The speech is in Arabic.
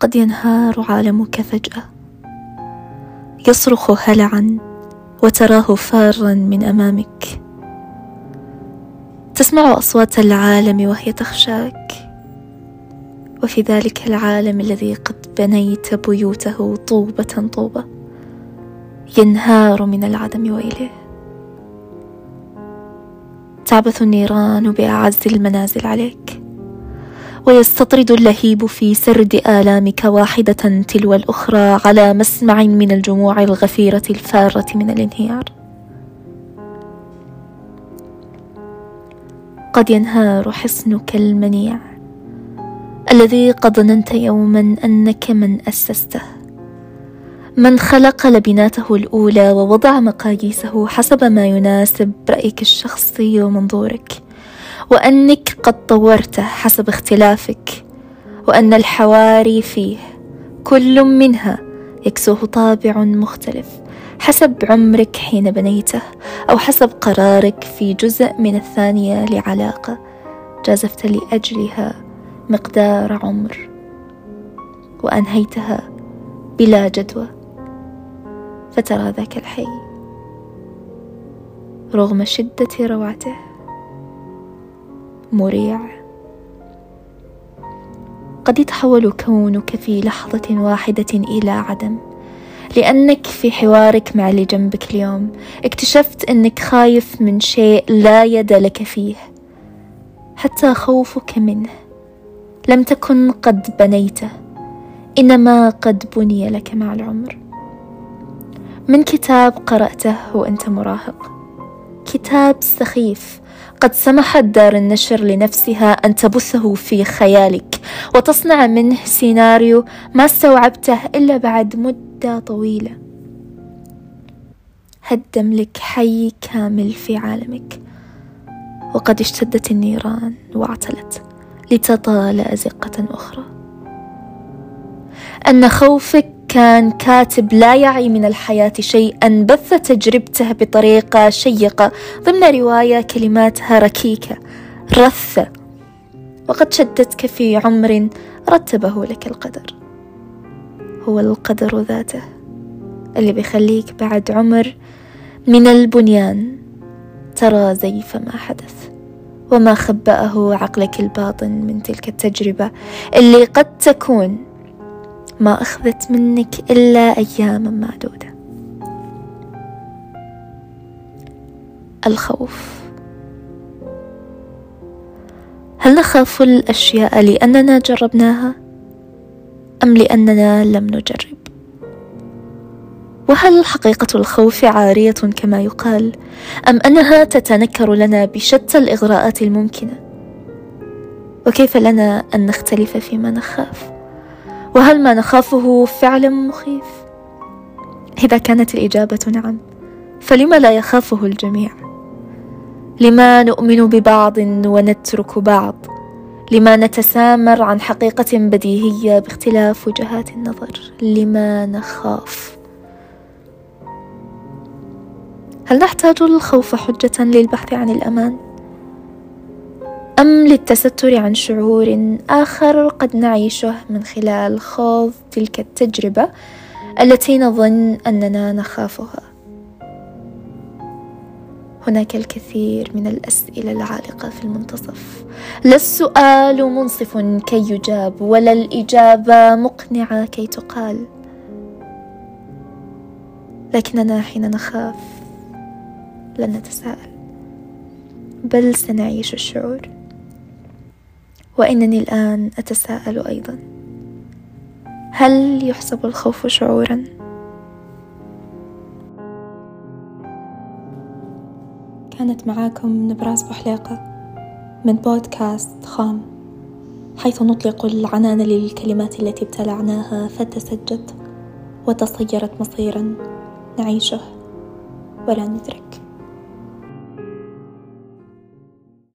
قد ينهار عالمك فجأة. يصرخ هلعا وتراه فارا من أمامك. تسمع أصوات العالم وهي تخشاك. وفي ذلك العالم الذي قد بنيت بيوته طوبة طوبة. ينهار من العدم وإليه تعبث النيران بأعز المنازل عليك. ويستطرد اللهيب في سرد آلامك واحدة تلو الأخرى على مسمع من الجموع الغفيرة الفارة من الانهيار. قد ينهار حصنك المنيع الذي قد ظننت يوما أنك من أسسته. من خلق لبناته الأولى ووضع مقاييسه حسب ما يناسب رأيك الشخصي ومنظورك. وأنك قد طورته حسب اختلافك وأن الحواري فيه كل منها يكسوه طابع مختلف حسب عمرك حين بنيته أو حسب قرارك في جزء من الثانية لعلاقة جازفت لأجلها مقدار عمر وأنهيتها بلا جدوى فترى ذاك الحي رغم شدة روعته. مريع. قد يتحول كونك في لحظة واحدة إلى عدم. لأنك في حوارك مع اللي جنبك اليوم. اكتشفت أنك خايف من شيء لا يد لك فيه. حتى خوفك منه. لم تكن قد بنيته. إنما قد بني لك مع العمر. من كتاب قرأته وأنت مراهق. كتاب سخيف. قد سمحت دار النشر لنفسها أن تبثه في خيالك وتصنع منه سيناريو ما استوعبته إلا بعد مدة طويلة. هدم لك حي كامل في عالمك وقد اشتدت النيران واعتلت لتطال أزقة أخرى. أن خوفك كان كاتب لا يعي من الحياة شيئا بث تجربته بطريقة شيقة ضمن رواية كلماتها ركيكة رثة وقد شدتك في عمر رتبه لك القدر. هو القدر ذاته اللي بيخليك بعد عمر من البنيان. ترى زيف ما حدث وما خبأه عقلك الباطن من تلك التجربة اللي قد تكون ما أخذت منك إلا أياما معدودة. الخوف. هل نخاف الأشياء لأننا جربناها أم لأننا لم نجرب؟ وهل حقيقة الخوف عارية كما يقال أم أنها تتنكر لنا بشتى الإغراءات الممكنة؟ وكيف لنا أن نختلف فيما نخاف؟ وهل ما نخافه فعلا مخيف؟ إذا كانت الإجابة نعم فلما لا يخافه الجميع؟ لما نؤمن ببعض ونترك بعض؟ لما نتسامر عن حقيقة بديهية باختلاف وجهات النظر؟ لما نخاف؟ هل نحتاج الخوف حجة للبحث عن الأمان؟ أم للتستر عن شعور آخر قد نعيشه من خلال خوض تلك التجربة التي نظن أننا نخافها. هناك الكثير من الأسئلة العالقة في المنتصف. لا السؤال منصف كي يجاب ولا الإجابة مقنعة كي تقال. لكننا حين نخاف لن نتساءل بل سنعيش الشعور. وإنني الآن أتساءل أيضا. هل يحسب الخوف شعورا؟ كانت معاكم نبراس بحليقة من بودكاست خام حيث نطلق العنان للكلمات التي ابتلعناها فتسجت وتصيرت مصيرا نعيشه ولا ندرك.